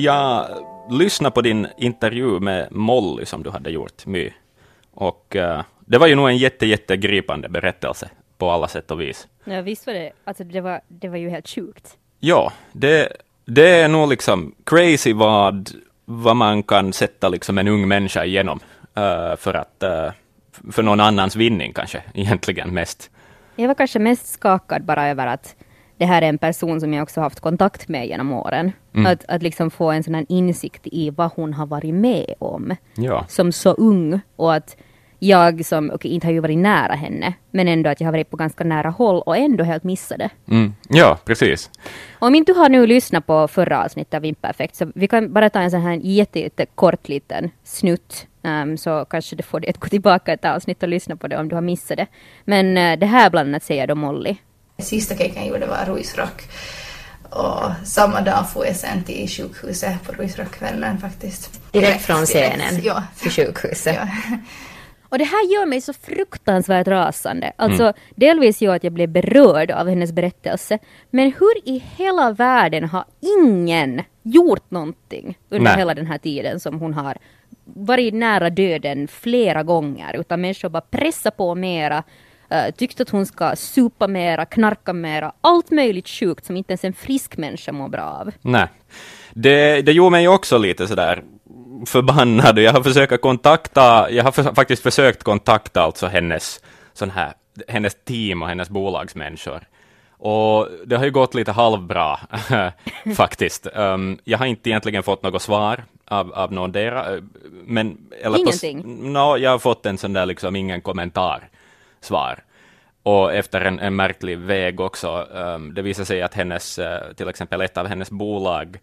Jag lyssnade på din intervju med Molly som du hade gjort, My. Och uh, det var ju nog en jätte, jättegripande berättelse på alla sätt och vis. Ja, visst var det. Alltså det var, det var ju helt sjukt. Ja, det, det är nog liksom crazy vad, vad man kan sätta liksom en ung människa igenom uh, för att uh, för någon annans vinning kanske, egentligen mest. Jag var kanske mest skakad bara över att det här är en person som jag också haft kontakt med genom åren. Mm. Att, att liksom få en sån insikt i vad hon har varit med om. Ja. Som så ung och att jag som, okej okay, inte har ju varit nära henne, men ändå att jag har varit på ganska nära håll och ändå helt missade. Mm. Ja, precis. Om inte du har nu lyssnat på förra avsnittet av Imperfekt, så vi kan bara ta en sån här jätte, jätte kort liten snutt, um, så kanske det får dig att gå tillbaka ett avsnitt och lyssna på det om du har missat det. Men uh, det här bland annat säger då Molly. Sista caken jag gjorde var ruisrock. Och samma dag får jag sen till sjukhuset på ruisrockkvällen faktiskt. Direkt från scenen ja. till sjukhuset. Ja. Och det här gör mig så fruktansvärt rasande. Alltså, mm. delvis ju att jag blev berörd av hennes berättelse. Men hur i hela världen har ingen gjort någonting under Nej. hela den här tiden som hon har varit nära döden flera gånger, utan människor bara pressar på mera, uh, tyckt att hon ska supa mera, knarka mera, allt möjligt sjukt som inte ens en frisk människa mår bra av. Nej. Det, det gjorde mig också lite sådär förbannad jag har försökt kontakta, jag har för, faktiskt försökt kontakta alltså hennes, sån här, hennes team och hennes bolagsmänniskor. Och det har ju gått lite halvbra faktiskt. Um, jag har inte egentligen fått något svar av, av någon dera, eh, men... Eller Ingenting? På, no, jag har fått en sån där liksom ingen kommentar svar. Och efter en, en märklig väg också, um, det visar sig att hennes, uh, till exempel ett av hennes bolag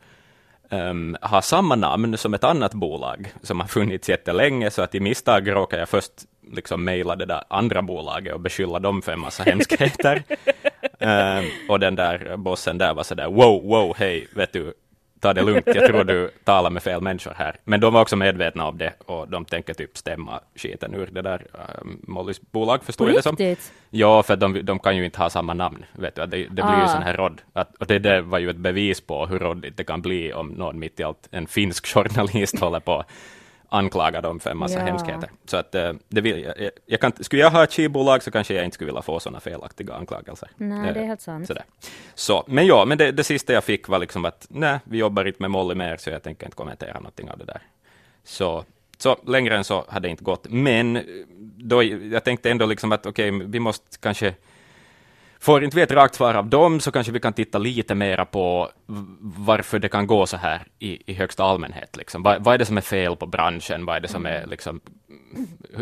um, har samma namn som ett annat bolag som har funnits jättelänge, så att i misstag råkar jag först liksom mejla det där andra bolaget och beskylla dem för en massa hemskheter. um, och den där bossen där var sådär wow, wow, hej, vet du, ta det lugnt, jag tror du talar med fel människor här. Men de var också medvetna om det och de tänker typ stämma skiten ur det där um, Mollys bolag, förstår jag det som. Ja, för de, de kan ju inte ha samma namn, vet du, det, det blir ah. ju sån här rodd. Att, och det, det var ju ett bevis på hur råddigt det kan bli om någon mitt i allt, en finsk journalist håller på anklaga dem för en massa ja. hemskheter. Så att, eh, det vill, jag, jag kan, skulle jag ha ett skivbolag så kanske jag inte skulle vilja få sådana felaktiga anklagelser. Nej, det är helt sant. Sådär. Så, men ja, men det, det sista jag fick var liksom att nej, vi jobbar inte med Molly mer, så jag tänker inte kommentera någonting av det där. Så, så längre än så hade det inte gått. Men då, jag tänkte ändå liksom att okej, okay, vi måste kanske Får inte vi ett rakt svar av dem så kanske vi kan titta lite mera på varför det kan gå så här i, i högsta allmänhet. Liksom. Vad, vad är det som är fel på branschen? Vad är det som är mm. liksom,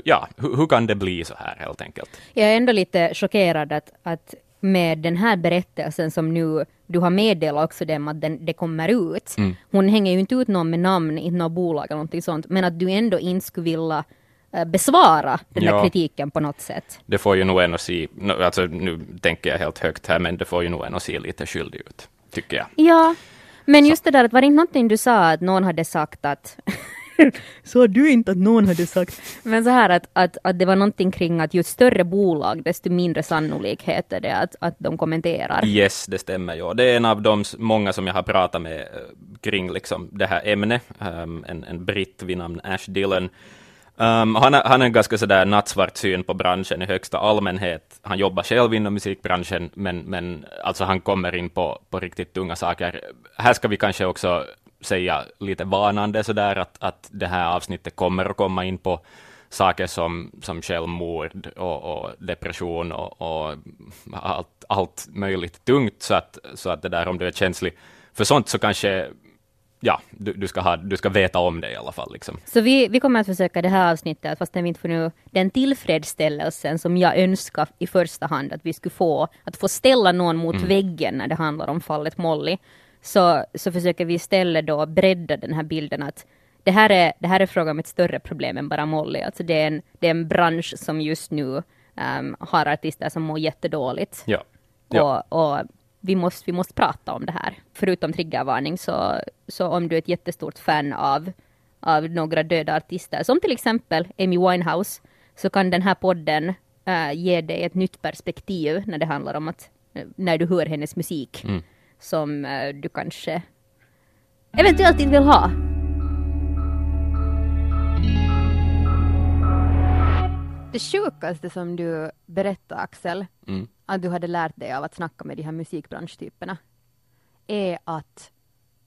ja, hur, hur kan det bli så här helt enkelt? Jag är ändå lite chockerad att, att med den här berättelsen som nu du har meddelat också dem att den, det kommer ut. Mm. Hon hänger ju inte ut någon med namn, inte något bolag eller någonting sånt, men att du ändå inte skulle vilja besvara den ja, där kritiken på något sätt. Det får ju nog en att se, alltså nu tänker jag helt högt här, men det får ju nog en att se lite skyldig ut, tycker jag. Ja, men just det där att var det inte någonting du sa att någon hade sagt att Sa du inte att någon hade sagt? Men så här att, att, att det var någonting kring att ju större bolag, desto mindre sannolikhet är det att, att de kommenterar. Yes, det stämmer. Ja. Det är en av de många som jag har pratat med eh, kring liksom det här ämnet. Um, en, en britt vid namn Ash Dillon Um, han, har, en ganska sådär nattsvart syn på branschen i högsta allmänhet. Han jobbar själv inom musikbranschen, men, men alltså han kommer in på, på riktigt tunga saker. Här ska vi kanske också säga lite varnande sådär att, att det här avsnittet kommer att komma in på saker som, som självmord och, och depression och, och, allt, allt möjligt tungt, så att, så att det där om du är känslig för sånt så kanske ja, du, du, ska ha, du ska veta om det i alla fall. Liksom. Så vi, vi kommer att försöka det här avsnittet, fast vi inte får nu den tillfredsställelsen som jag önskar i första hand att vi skulle få, att få ställa någon mot mm. väggen när det handlar om fallet Molly, så, så försöker vi istället då bredda den här bilden att det här är, det här är frågan om ett större problem än bara Molly. Alltså det, är en, det är en bransch som just nu um, har artister som mår jättedåligt. Ja. Ja. Och, och vi måste, vi måste prata om det här. Förutom triggervarning så, så om du är ett jättestort fan av, av några döda artister, som till exempel Amy Winehouse, så kan den här podden äh, ge dig ett nytt perspektiv när det handlar om att, när du hör hennes musik, mm. som äh, du kanske eventuellt inte vill ha. Det sjukaste som du berättade Axel, Mm. Att du hade lärt dig av att snacka med de här musikbranschtyperna, är att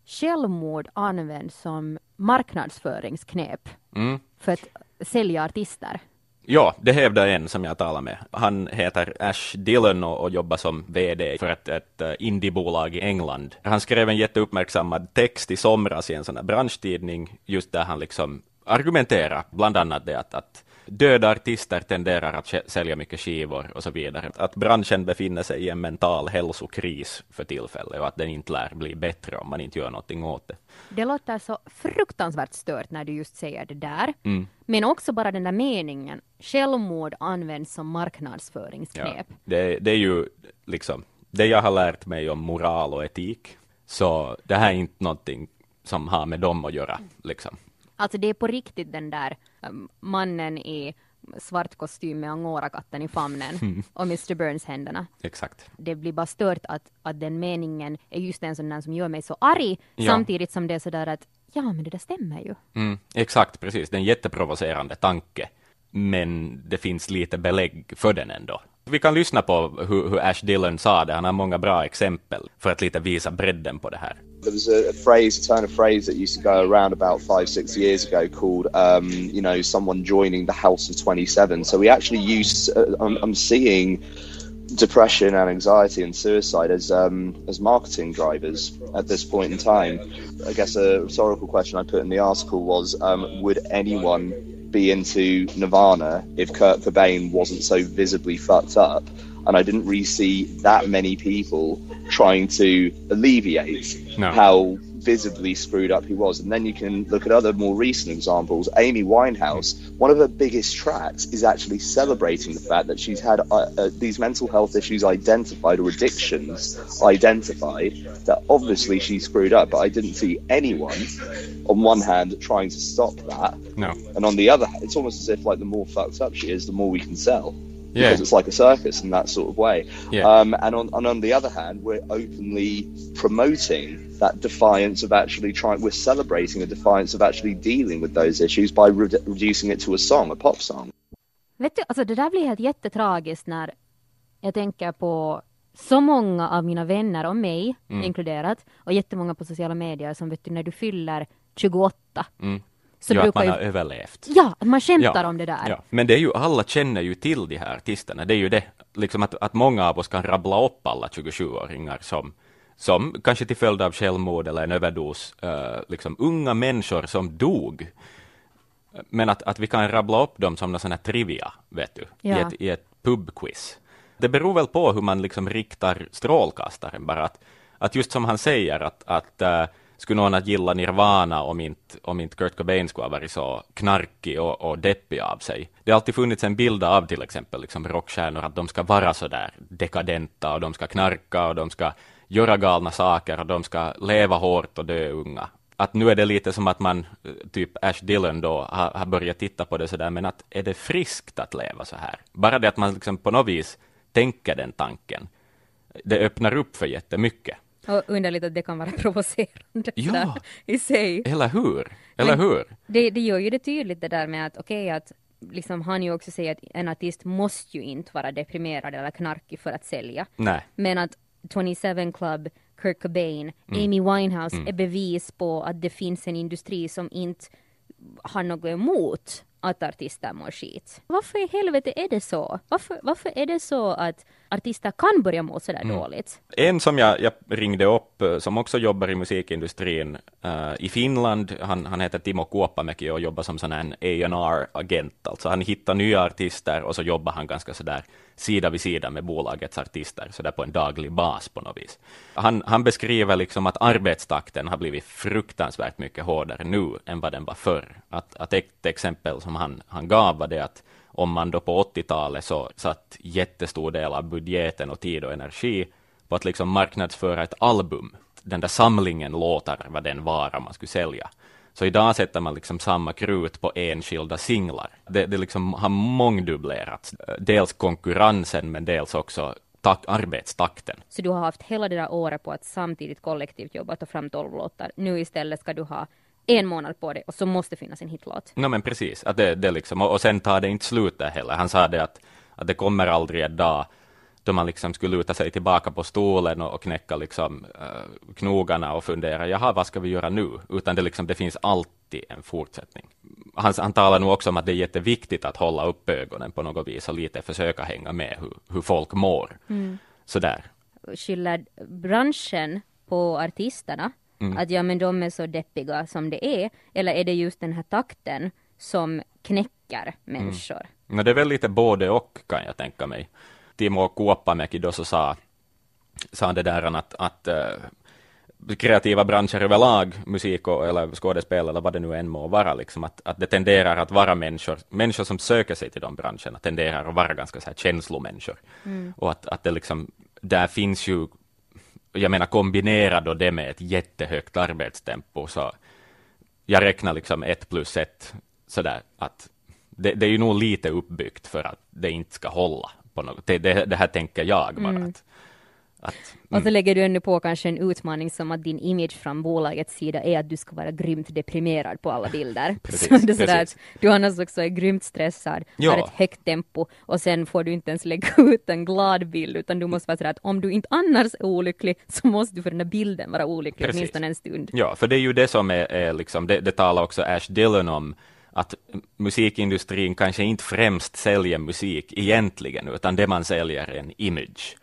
självmord används som marknadsföringsknep Mm. för att sälja artister. Ja, det hävdar en som jag talar med. Han heter Ash Dillon och, och jobbar som VD för ett, ett eh, indiebolag i England. Han skrev en jätteuppmärksammad text i somras i en sån här branschtidning, just där han liksom argumenterar bland annat det att, att döda artister tenderar att sälja mycket skivor och så vidare. Att branschen befinner sig i en mental hälsokris för tillfället och att den inte lär bli bättre om man inte gör någonting åt det. Det låter så fruktansvärt stört när du just säger det där. Mm. Men också bara den där meningen, självmord används som marknadsföringsknep. Det, det är ju liksom det jag har lärt mig om moral och etik. Så det här är inte någonting som har med dem att göra. Liksom. Alltså det är på riktigt den där um, mannen i svart kostym med angorakatten i famnen och Mr Burns händerna. Exakt. Det blir bara stört att, att den meningen är just en sån där som gör mig så arg Ja. samtidigt som det är sådär att ja men det där stämmer ju. Mm, exakt, precis. Det är en jätteprovocerande tanke. Men det finns lite belägg för den ändå. Vi kan lyssna på hur, hur Ash Dillon sa det. Han har många bra exempel för att lite visa bredden på det här. There was a, a phrase, a turn of phrase that used to go around about five, six years ago called, um, you know, someone joining the House of 27. So we actually use, uh, I'm, I'm seeing depression and anxiety and suicide as um, as marketing drivers at this point in time. I guess a rhetorical question I put in the article was, um, would anyone be into Nirvana if Kurt Cobain wasn't so visibly fucked up? And I didn't really see that many people trying to alleviate No. how visibly screwed up he was. And then you can look at other more recent examples. Amy Winehouse, one of her biggest tracks is actually celebrating the fact that she's had uh, uh, these mental health issues identified or addictions identified that obviously she screwed up. But I didn't see anyone, on one hand, trying to stop that. No. And on the other hand, it's almost as if like the more fucked up she is, the more we can sell. Yeah. Because it's like a circus in that sort of way. Yeah. Um, and on and on the other hand, we're openly promoting that defiance of actually trying. We're celebrating a defiance of actually dealing with those issues by re- reducing it to a song, a pop song. Vet du, alltså det där blir helt jättetragiskt när jag tänker på så många av mina vänner och mig Mm. inkluderat och jättemånga på sociala medier som vet du när du fyller 28 Mm. Så ja, att brukar man ju... har överlevt. Ja, att man skämtar om det där. Ja. Men det är ju, alla känner ju till de här artisterna. Det är ju det, liksom att, att många av oss kan rabbla upp alla 27-åringar som, som kanske till följd av självmord eller en överdos, eh, liksom unga människor som dog. Men att, att vi kan rabbla upp dem som någon sån här trivia, vet du, i, Ja. ett, i ett pubquiz. Det beror väl på hur man liksom riktar strålkastaren bara. Att, att just som han säger, att, att eh, skulle någon att gilla Nirvana om inte, om inte Kurt Cobain skulle ha varit så knarkig och, och deppig av sig. Det har alltid funnits en bild av till exempel liksom rockstjärnor, att de ska vara så där dekadenta och de ska knarka och de ska göra galna saker och de ska leva hårt och dö unga. Att nu är det lite som att man, typ Ash Dillon då, har, har börjat titta på det sådär, men att är det friskt att leva så här? Bara det att man liksom på något vis tänker den tanken, det öppnar upp för jättemycket. Och underligt att det kan vara provocerande Ja. där i sig. Eller hur? Eller Men- hur? Det, det gör ju det tydligt det där med att okej att liksom han ju också säger att en artist måste ju inte vara deprimerad eller knarkig för att sälja. Nej. Men att 27 Club, Kurt Cobain, Mm. Amy Winehouse är bevis på att det finns en industri som inte har något emot att artister mår skit. Varför i helvete är det så? Varför, varför är det så att artister kan börja må sådär Mm. dåligt? En som jag, jag ringde upp, eh, som också jobbar i musikindustrin eh, i Finland, han, han heter Timo Kuoppamäki och jobbar som sån här A&R-agent, alltså han hittar nya artister och så jobbar han ganska sådär sida vid sida med bolagets artister, sådär på en daglig bas på något vis. Han, han beskriver liksom att arbetstakten har blivit fruktansvärt mycket hårdare nu än vad den var förr. Att, att ett exempel som han, han gav var det att om man då på 80-talet så satt jättestor del av budgeten och tid och energi på att liksom marknadsföra ett album, den där samlingen låtar, vad den vara man skulle sälja. Så idag sätter man liksom samma krut på enskilda singlar. Det, det liksom har mångdubblerats. Dels konkurrensen, men dels också tak, arbetstakten. Så du har haft hela det där året på att samtidigt kollektivt jobba och ta fram tolv låtar. Nu istället ska du ha en månad på det och så måste finnas en hitlåt. No, men precis, att det, det liksom, och, och sen tar det inte slut där heller. Han sa det att, att det kommer aldrig en dag då man liksom skulle luta sig tillbaka på stolen och, och knäcka liksom, uh, knogarna och fundera, jaha, vad ska vi göra nu? Utan det, liksom, det finns alltid en fortsättning. Han, han talar nog också om att det är jätteviktigt att hålla upp ögonen på något vis och lite försöka hänga med hur, hur folk mår. Mm. Sådär. Skyller branschen på artisterna? Mm. Att ja, men de är så deppiga som det är. Eller är det just den här takten som knäcker människor? Mm. No, det är väl lite både och kan jag tänka mig. Timo Kuoppamäki då så sa, sa det där att, att uh, kreativa branscher överlag, musik och, eller skådespel eller vad det nu än må vara, liksom, att, att det tenderar att vara människor, människor som söker sig till de branscherna tenderar att vara ganska så här känslomänniskor. Mm. Och att, att det liksom, där finns ju, jag menar kombinera då det med ett jättehögt arbetstempo, så jag räknar liksom ett plus ett sådär att det, det, är ju nog lite uppbyggt för att det inte ska hålla på något. Det, det, det här tänker jag bara. Mm. Att, att, mm. Och så lägger du ännu på kanske en utmaning som att din image från bolagets sida är att du ska vara grymt deprimerad på alla bilder. precis, så det är du annars också är grymt stressad, ja. har ett högt tempo och sen får du inte ens lägga ut en glad bild utan du måste vara sådär att om du inte annars är olycklig så måste du för den där bilden vara olycklig åtminstone en stund. Ja, för det är ju det som är, är liksom, det, det talar också Ash Dillon om att musikindustrin kanske inte främst säljer musik egentligen, utan det man säljer är en image.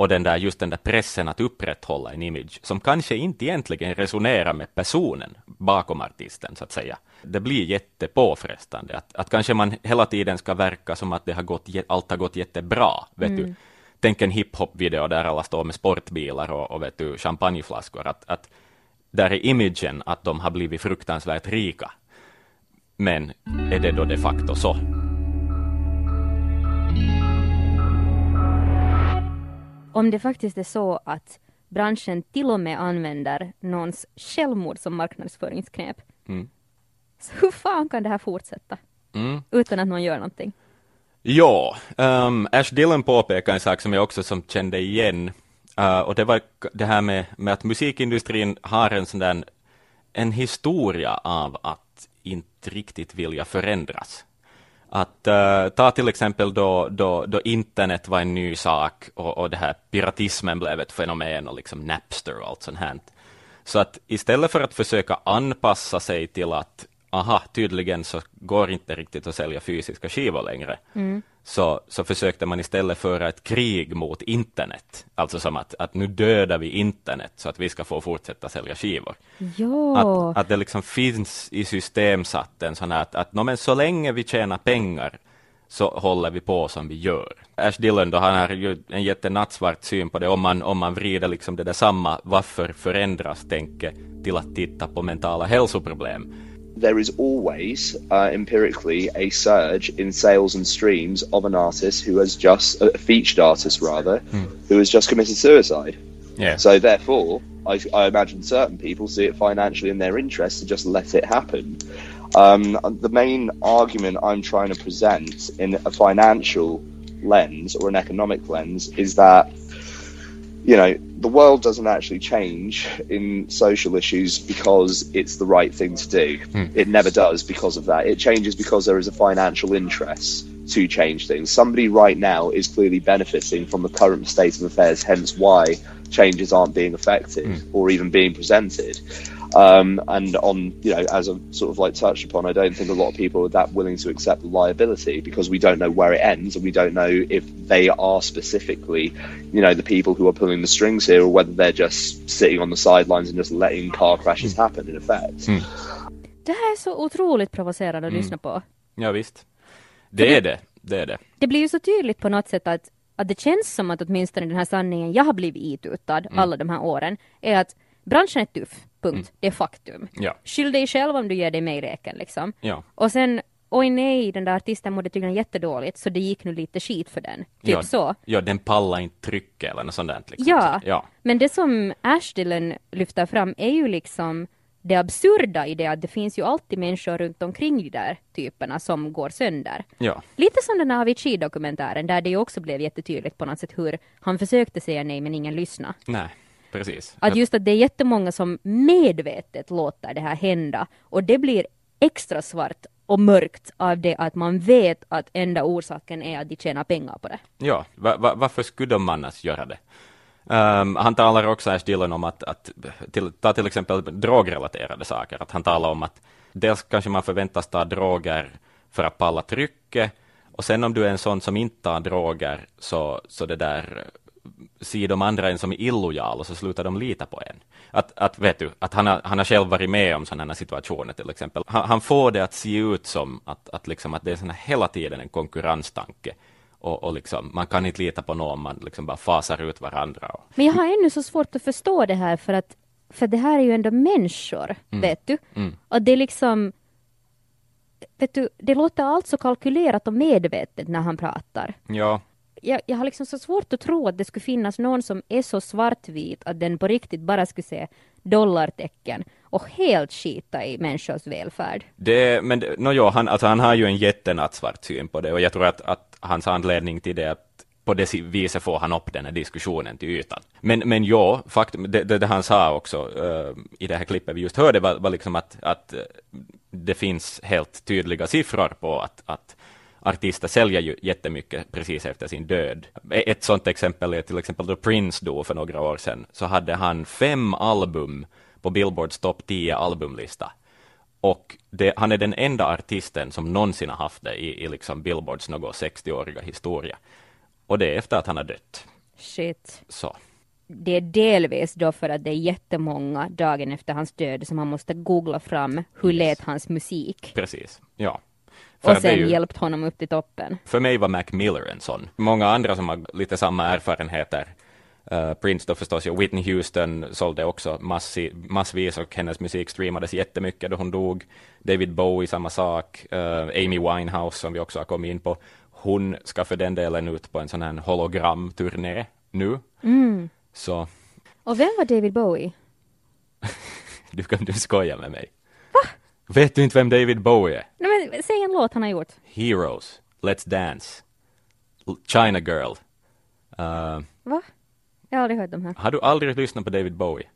Och den där, just den där pressen att upprätthålla en image, som kanske inte egentligen resonerar med personen bakom artisten, så att säga. Det blir jättepåfrestande, att, att kanske man hela tiden ska verka som att det har gått, allt har gått jättebra, vet mm. du. Tänk en hiphop-video där alla står med sportbilar och, och vet du, champagneflaskor, att, att där är imagen att de har blivit fruktansvärt rika, men är det då de facto så? Om det faktiskt är så att branschen till och med använder någons självmord som marknadsföringsknep. Mm. Så hur fan kan det här fortsätta? Mm. Utan att någon gör någonting? Ja, um, Ash Dillon påpekar en sak som jag också som kände igen. Uh, och det var det här med, med att musikindustrin har en sån där en historia av att inte riktigt vilja förändras. Att uh, ta till exempel då, då, då internet var en ny sak och, och det här piratismen blev ett fenomen och liksom Napster och allt sånt här. Så att istället för att försöka anpassa sig till att aha, tydligen så går inte riktigt att sälja fysiska skivor längre, mm så, så försökte man istället föra ett krig mot internet. Alltså som att, att nu dödar vi internet så att vi ska få fortsätta sälja skivor. Ja. Att, att det liksom finns i systemsatt en sån här att, att no, men så länge vi tjänar pengar så håller vi på som vi gör. Ash Dillon då, han har ju en jättenattsvart syn på det om man, om man vrider liksom det där samma varför förändras tänke till att titta på mentala hälsoproblem there is always uh, empirically a surge in sales and streams of an artist who has just a featured artist rather mm. who has just committed suicide. Yeah. So therefore, I, I, imagine certain people see it financially in their interest to just let it happen. Um, the main argument I'm trying to present in a financial lens or an economic lens is that you know, the world doesn't actually change in social issues because it's the right thing to do. Mm. It never does because of that. It changes because there is a financial interest to change things. Somebody right now is clearly benefiting from the current state of affairs, hence why changes aren't being effected mm. or even being presented. Um, and on, you know, as I've sort of like touched upon, I don't think a lot of people are that willing to accept liability because we don't know where it ends and we don't know if they are specifically, you know, the people who are pulling the strings here or whether they're just sitting on the sidelines and just letting car crashes mm. happen in effect. Mm. Det här är så otroligt provocerande att mm. lyssna på. Ja, visst. Det, det är det. Det är det. Det blir ju så tydligt på något sätt att, att det känns som att åtminstone den här sanningen jag har blivit itutad mm. alla de här åren är att branschen är tuff. Punkt. Mm. Det är faktum. Ja. Skyll dig själv om du ger dig mig räken liksom. Ja. Och sen oj nej, den där artisten mådde tydligen jättedåligt, så det gick nu lite skit för den. Typ ja, så. Ja, den pallar inte trycket eller något sånt där. Liksom. Ja, ja, men det som Ash Dylan lyfter fram är ju liksom det absurda i det att det finns ju alltid människor runt omkring de där typerna som går sönder. Ja. Lite som den här Avicii-dokumentären där det också blev jättetydligt på något sätt hur han försökte säga nej men ingen lyssnade. Nej, precis. Att just att det är jättemånga som medvetet låter det här hända och det blir extra svart och mörkt av det att man vet att enda orsaken är att de tjänar pengar på det. Ja, va, va, varför skulle de annars göra det? Um, han talar också, Ash Dillon, om att, att till, ta till exempel drogrelaterade saker, att han talar om att dels kanske man förväntas ta droger för att palla trycket, och sen om du är en sån som inte tar droger, så, så det där ser de andra en som illojal och så slutar de lita på en. Att, att vet du, att han har, han har själv varit med om sådana situationer till exempel. Han, han, får det att se ut som att, att, liksom, att det är såna hela tiden en konkurrenstanke. Och, och liksom, man kan inte lita på någon, man liksom bara fasar ut varandra. Men jag har ännu så svårt att förstå det här för att för det här är ju ändå människor, mm. vet du. Mm. Och det är liksom Vet du, det låter allt så kalkylerat och medvetet när han pratar. Ja jag, jag har liksom så svårt att tro att det skulle finnas någon som är så svartvit att den på riktigt bara skulle se dollartecken och helt skita i människors välfärd. Det, men no, jo, han, alltså, han har ju en jättenattsvart syn på det och jag tror att, att hans anledning till det att på det viset får han upp den här diskussionen till ytan. Men, men ja, faktum, det, det, det han sa också uh, i det här klippet vi just hörde var, var liksom att, att det finns helt tydliga siffror på att, att artister säljer ju jättemycket precis efter sin död. Ett sådant exempel är till exempel då Prince dog för några år sedan, så hade han fem album på Billboards topp 10 albumlista. Och det, han är den enda artisten som någonsin har haft det i, i liksom Billboards något 60-åriga historia. Och det är efter att han har dött. Shit. Så. Det är delvis då för att det är jättemånga dagen efter hans död som man måste googla fram hur yes. lät hans musik. Precis, ja. För och sen ju, hjälpt honom upp till toppen. För mig var Mac Miller en sån. Många andra som har lite samma erfarenheter. Uh, Prince då förstås, och Whitney Houston sålde också massi, massvis och hennes musik streamades jättemycket då hon dog. David Bowie samma sak. Uh, Amy Winehouse som vi också har kommit in på. Hon ska för den delen ut på en sån här hologramturné nu. Mm. Så. Och vem var David Bowie? du kan du skoja med mig. Vet du inte vem David Bowie är? Nej, men säg en låt han har gjort. Heroes, Let's Dance, China Girl. Uh, Va? Jag har aldrig hört de här. Har du aldrig lyssnat på David Bowie?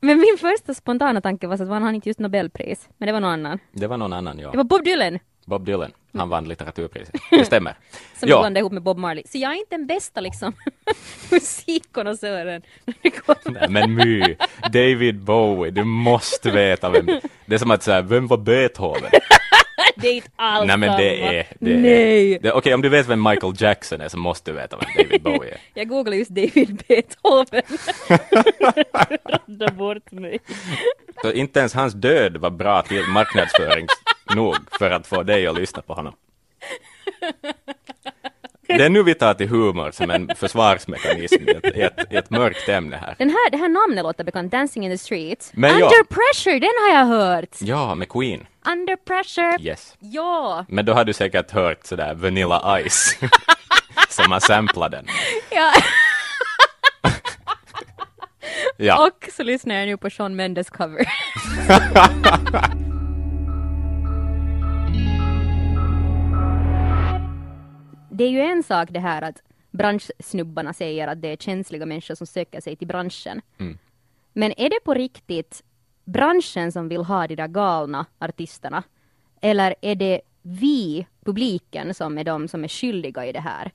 Men min första spontana tanke var att han inte just Nobelpris, men det var någon annan. Det var någon annan, ja. Det var Bob Dylan! Bob Dylan, han vann litteraturpriset. Det stämmer. Som ja. blandade ihop med Bob Marley. Så jag är inte den bästa liksom musikkonnässören. Nej men my, David Bowie, du måste veta vem. Det är som att säga, vem var Beethoven? det är inte alls Nej men det är, det Nej. Okej, okay, om du vet vem Michael Jackson är så måste du veta vem David Bowie är. Jag googlade just David Beethoven. Rädda bort mig. Så inte ens hans död var bra till marknadsföring nog för att få dig att lyssna på honom. Det är nu vi tar till humor som en försvarsmekanism i ett, i ett, i ett mörkt ämne här. Den här. Det här namnet låter bekant, Dancing in the streets. Men Under ja. pressure, den har jag hört! Ja, med Queen. Under pressure. Yes. Ja. Men då har du säkert hört sådär Vanilla Ice. som har samplat den. Ja. ja. Och så lyssnar jag nu på Sean Mendes cover. det är ju en sak det här att branschsnubbarna säger att det är känsliga människor som söker sig till branschen. Mm. Men är det på riktigt branschen som vill ha de där galna artisterna? Eller är det vi, publiken, som är de som är skyldiga i det här?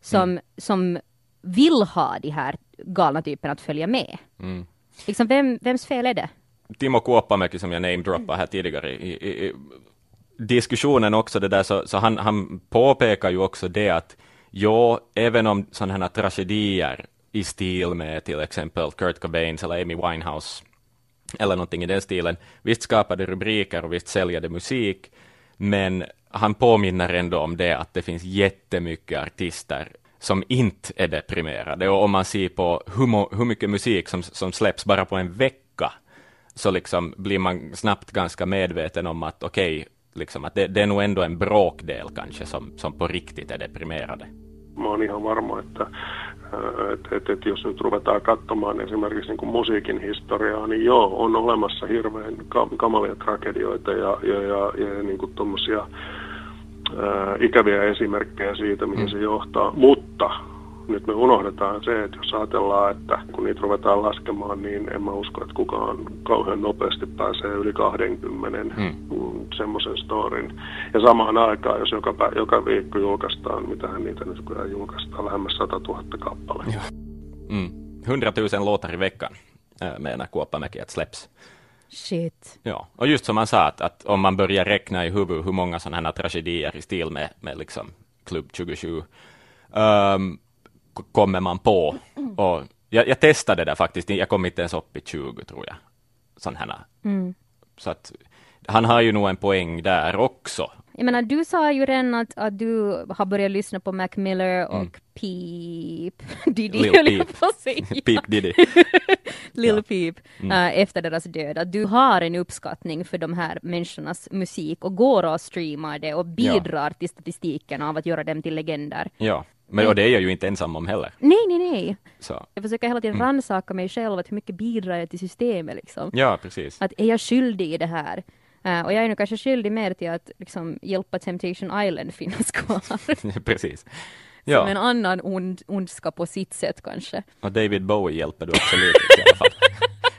Som, mm. som vill ha de här galna typerna att följa med? Mm. Liksom, vem, vems fel är det? Timo Kuoppamäki som jag namedroppade här tidigare i, i, i diskussionen också det där, så, så han, han påpekar ju också det att ja, även om sådana här tragedier i stil med till exempel Kurt Cobains eller Amy Winehouse eller någonting i den stilen, visst skapar det rubriker och visst säljer det musik, men han påminner ändå om det att det finns jättemycket artister som inte är deprimerade. Och om man ser på hur, hur mycket musik som, som släpps bara på en vecka, så liksom blir man snabbt ganska medveten om att okej, okay, liksom, att det, det, är nog ändå en bråkdel kanske som, som på riktigt är deprimerade. Mä oon ihan varma, että Että et, et jos nyt ruvetaan katsomaan esimerkiksi niin kuin musiikin historiaa, niin joo, on olemassa hirveän kamalia tragedioita ja, ja, ja, ja niin kuin ää, ikäviä esimerkkejä siitä, mihin mm. se johtaa. Mutta nyt me unohdetaan se, että jos ajatellaan, että kun niitä ruvetaan laskemaan, niin en mä usko, että kukaan kauhean nopeasti pääsee yli 20 hmm. semmoisen storin. Ja samaan aikaan, jos joka, joka viikko julkaistaan, mitähän niitä nyt kyllä julkaistaan, lähemmäs 100 000 kappaletta. Mm. 100 000 låtar i veckan menar Kuoppamäki att släpps. Shit. Ja, och just som man sa, att, att om man börjar räkna i huvudet hur många sådana här tragedier i stil med, med liksom Klubb 27, um, kommer man på. Och jag, jag testade det faktiskt, jag kom inte ens upp i 20 tror jag. Sån här. Mm. Så att han har ju nog en poäng där också. Jag menar, du sa ju redan att, att du har börjat lyssna på Mac Miller och mm. Peep Diddy, Lil höll jag på att säga. Peep Diddy. Lil ja. Peep, mm. uh, efter deras död. Att du har en uppskattning för de här människornas musik och går och streamar det och bidrar ja. till statistiken av att göra dem till legender. Ja. Men och det är jag ju inte ensam om heller. Nej, nej, nej. Så. Jag försöker hela tiden mm. rannsaka mig själv, att hur mycket bidrar jag till systemet liksom. Ja, precis. Att är jag skyldig i det här? Uh, och jag är nu kanske skyldig mer till att liksom, hjälpa Temptation Island finnas kvar. precis. Ja. Som en annan ond, ondska på sitt sätt kanske. Och David Bowie hjälper du absolut i alla fall.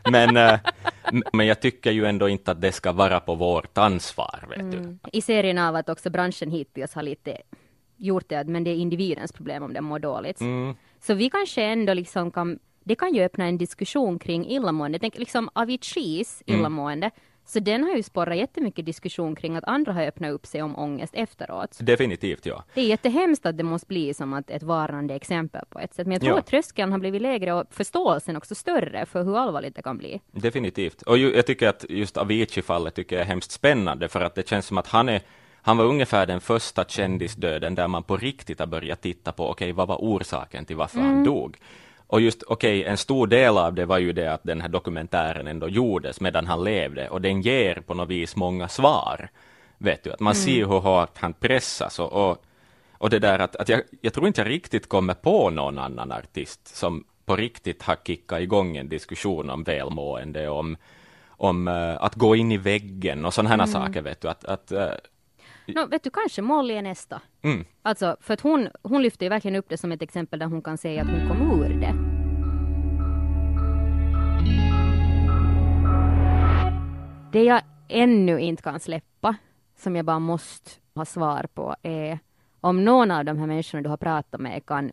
Men, uh, men jag tycker ju ändå inte att det ska vara på vårt ansvar. Vet mm. du. I serien av att också branschen hittills har lite gjort det, men det är individens problem om den mår dåligt. Mm. Så vi kanske ändå liksom kan, det kan ju öppna en diskussion kring illamående. Tänk liksom Aviciis mm. illamående, mm. Så den har ju sporrat jättemycket diskussion kring att andra har öppnat upp sig om ångest efteråt. Definitivt, ja. Det är jättehemskt att det måste bli som att ett varnande exempel på ett sätt. Men jag tror ja. att tröskeln har blivit lägre och förståelsen också större för hur allvarligt det kan bli. Definitivt. Och ju, jag tycker att just Avicii-fallet tycker jag är hemskt spännande för att det känns som att han är han var ungefär den första kändisdöden där man på riktigt har börjat titta på, okej, okay, vad var orsaken till varför mm. han dog? Och just, okej, okay, en stor del av det var ju det att den här dokumentären ändå gjordes medan han levde och den ger på något vis många svar. Vet du, att man mm. ser hur hårt han pressas och, och, och det där att, att jag, jag tror inte jag riktigt kommer på någon annan artist som på riktigt har kickat igång en diskussion om välmående, om, om uh, att gå in i väggen och sådana här mm. saker, vet du, att, att uh, No, vet du, kanske Molly är nästa. Mm. Alltså, för att hon, hon lyfter ju verkligen upp det som ett exempel där hon kan säga att hon kom ur det. Det jag ännu inte kan släppa, som jag bara måste ha svar på, är om någon av de här människorna du har pratat med kan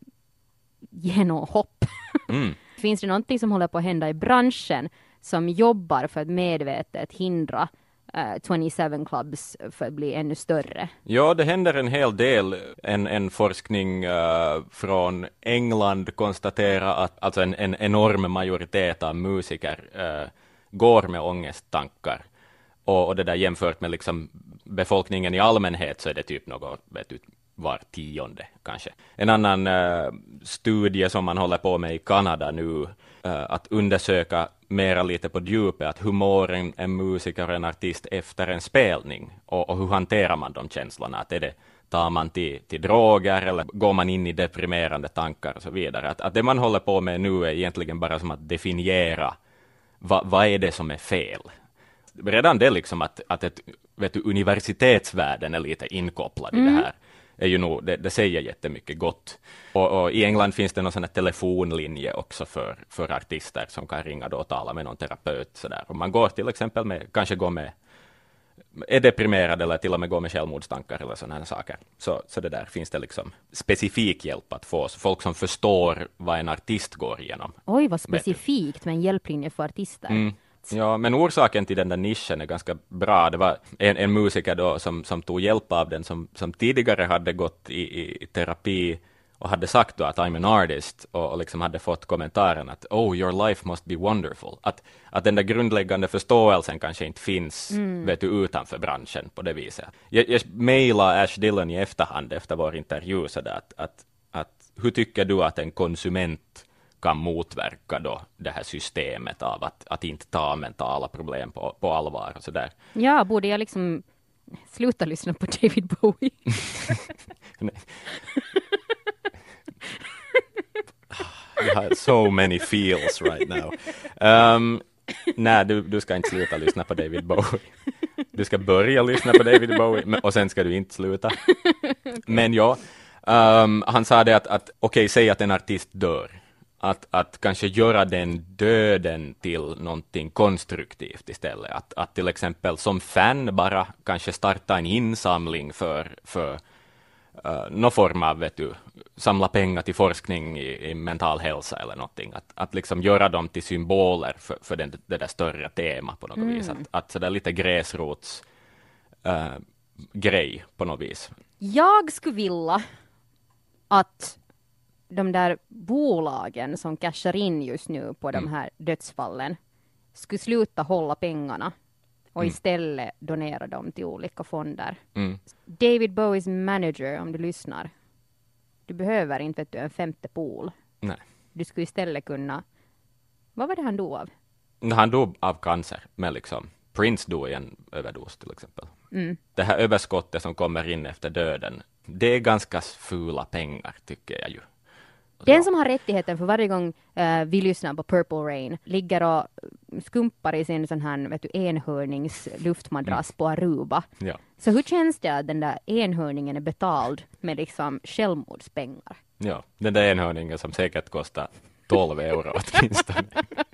ge något hopp. Mm. Finns det någonting som håller på att hända i branschen som jobbar för att medvetet hindra Eh, 27 Clubs för att bli ännu större? Ja, det händer en hel del. En, en forskning uh, från England konstaterar att alltså en, en enorm majoritet av musiker uh, går med ångesttankar. Och, och det där jämfört med liksom befolkningen i allmänhet så är det typ något, vet du, var tionde kanske. En annan uh, studie som man håller på med i Kanada nu, att undersöka mera lite på djupet, att hur mår en, en musiker och en artist efter en spelning och, och hur hanterar man de känslorna? Att är det, tar man till, till droger eller går man in i deprimerande tankar och så vidare? Att, att det man håller på med nu är egentligen bara som att definiera vad, vad är det som är fel? Redan det liksom att, att ett, vet du, universitetsvärlden är lite inkopplad mm. i det här är ju nog, det, det säger jättemycket gott. Och, och, i England finns det någon sån här telefonlinje också för, för artister som kan ringa då och tala med någon terapeut sådär. Om man går till exempel med, kanske går med är deprimerad eller till och med går med självmordstankar eller sådana saker. Så, så det där finns det liksom specifik hjälp att få. Så folk som förstår vad en artist går igenom. Oj, vad specifikt med en hjälplinje för artister. Mm. Ja, men orsaken till den där nischen är ganska bra. Det var en, en musiker då som, som tog hjälp av den, som, som tidigare hade gått i, i terapi och hade sagt då att I'm an artist och, och liksom hade fått kommentaren att oh, your life must be wonderful. Att, att den där grundläggande förståelsen kanske inte finns mm. vet du, utanför branschen på det viset. Jag, jag mejlade Ash Dillon i efterhand efter vår intervju så där att, att, att hur tycker du att en konsument kan motverka då det här systemet av att, att inte ta mentala problem på, på allvar och sådär. Ja, borde jag liksom sluta lyssna på David Bowie? har so many feels right now. Um, nej, du, du ska inte sluta lyssna på David Bowie. Du ska börja lyssna på David Bowie och sen ska du inte sluta. Men ja, um, han sa det att, att okej, okay, säg att en artist dör. Att, att kanske göra den döden till någonting konstruktivt istället. Att, att till exempel som fan bara kanske starta en insamling för, för uh, någon form av, vet du, samla pengar till forskning i, i mental hälsa eller någonting. Att, att liksom göra dem till symboler för, för den, det där större temat på något mm. vis. Att, att sådär lite gräsrots uh, grej på något vis. Jag skulle vilja att de där bolagen som cashar in just nu på mm. de här dödsfallen skulle sluta hålla pengarna och mm. istället donera dem till olika fonder. Mm. David Bowies manager, om du lyssnar, du behöver inte vet du, en femte pool. Nej. Du skulle istället kunna... Vad var det han dog av? Han dog av cancer, men liksom Prince dog i en överdos till exempel. Mm. Det här överskottet som kommer in efter döden, det är ganska fula pengar tycker jag ju. Den som har rättigheten för varje gång uh, vi lyssnar på Purple Rain ligger och skumpar i sin sån här vet du, enhörnings luftmadrass mm. på Aruba. Ja. Så hur känns det att den där enhörningen är betald med liksom självmordspengar? Ja, den där enhörningen som säkert kostar 12 euro åtminstone.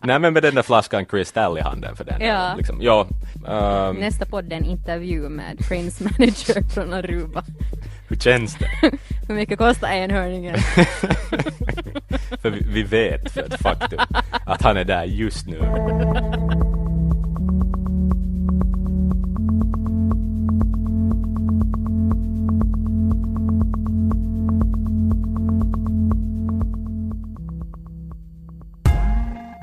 Nej men med den där flaskan Crystal i handen för den. Ja. Liksom, ja um... Nästa podd är en intervju med Prince Manager från Aruba. Hur känns det? Hur mycket kostar enhörningen? för vi, vi vet för ett faktum att han är där just nu.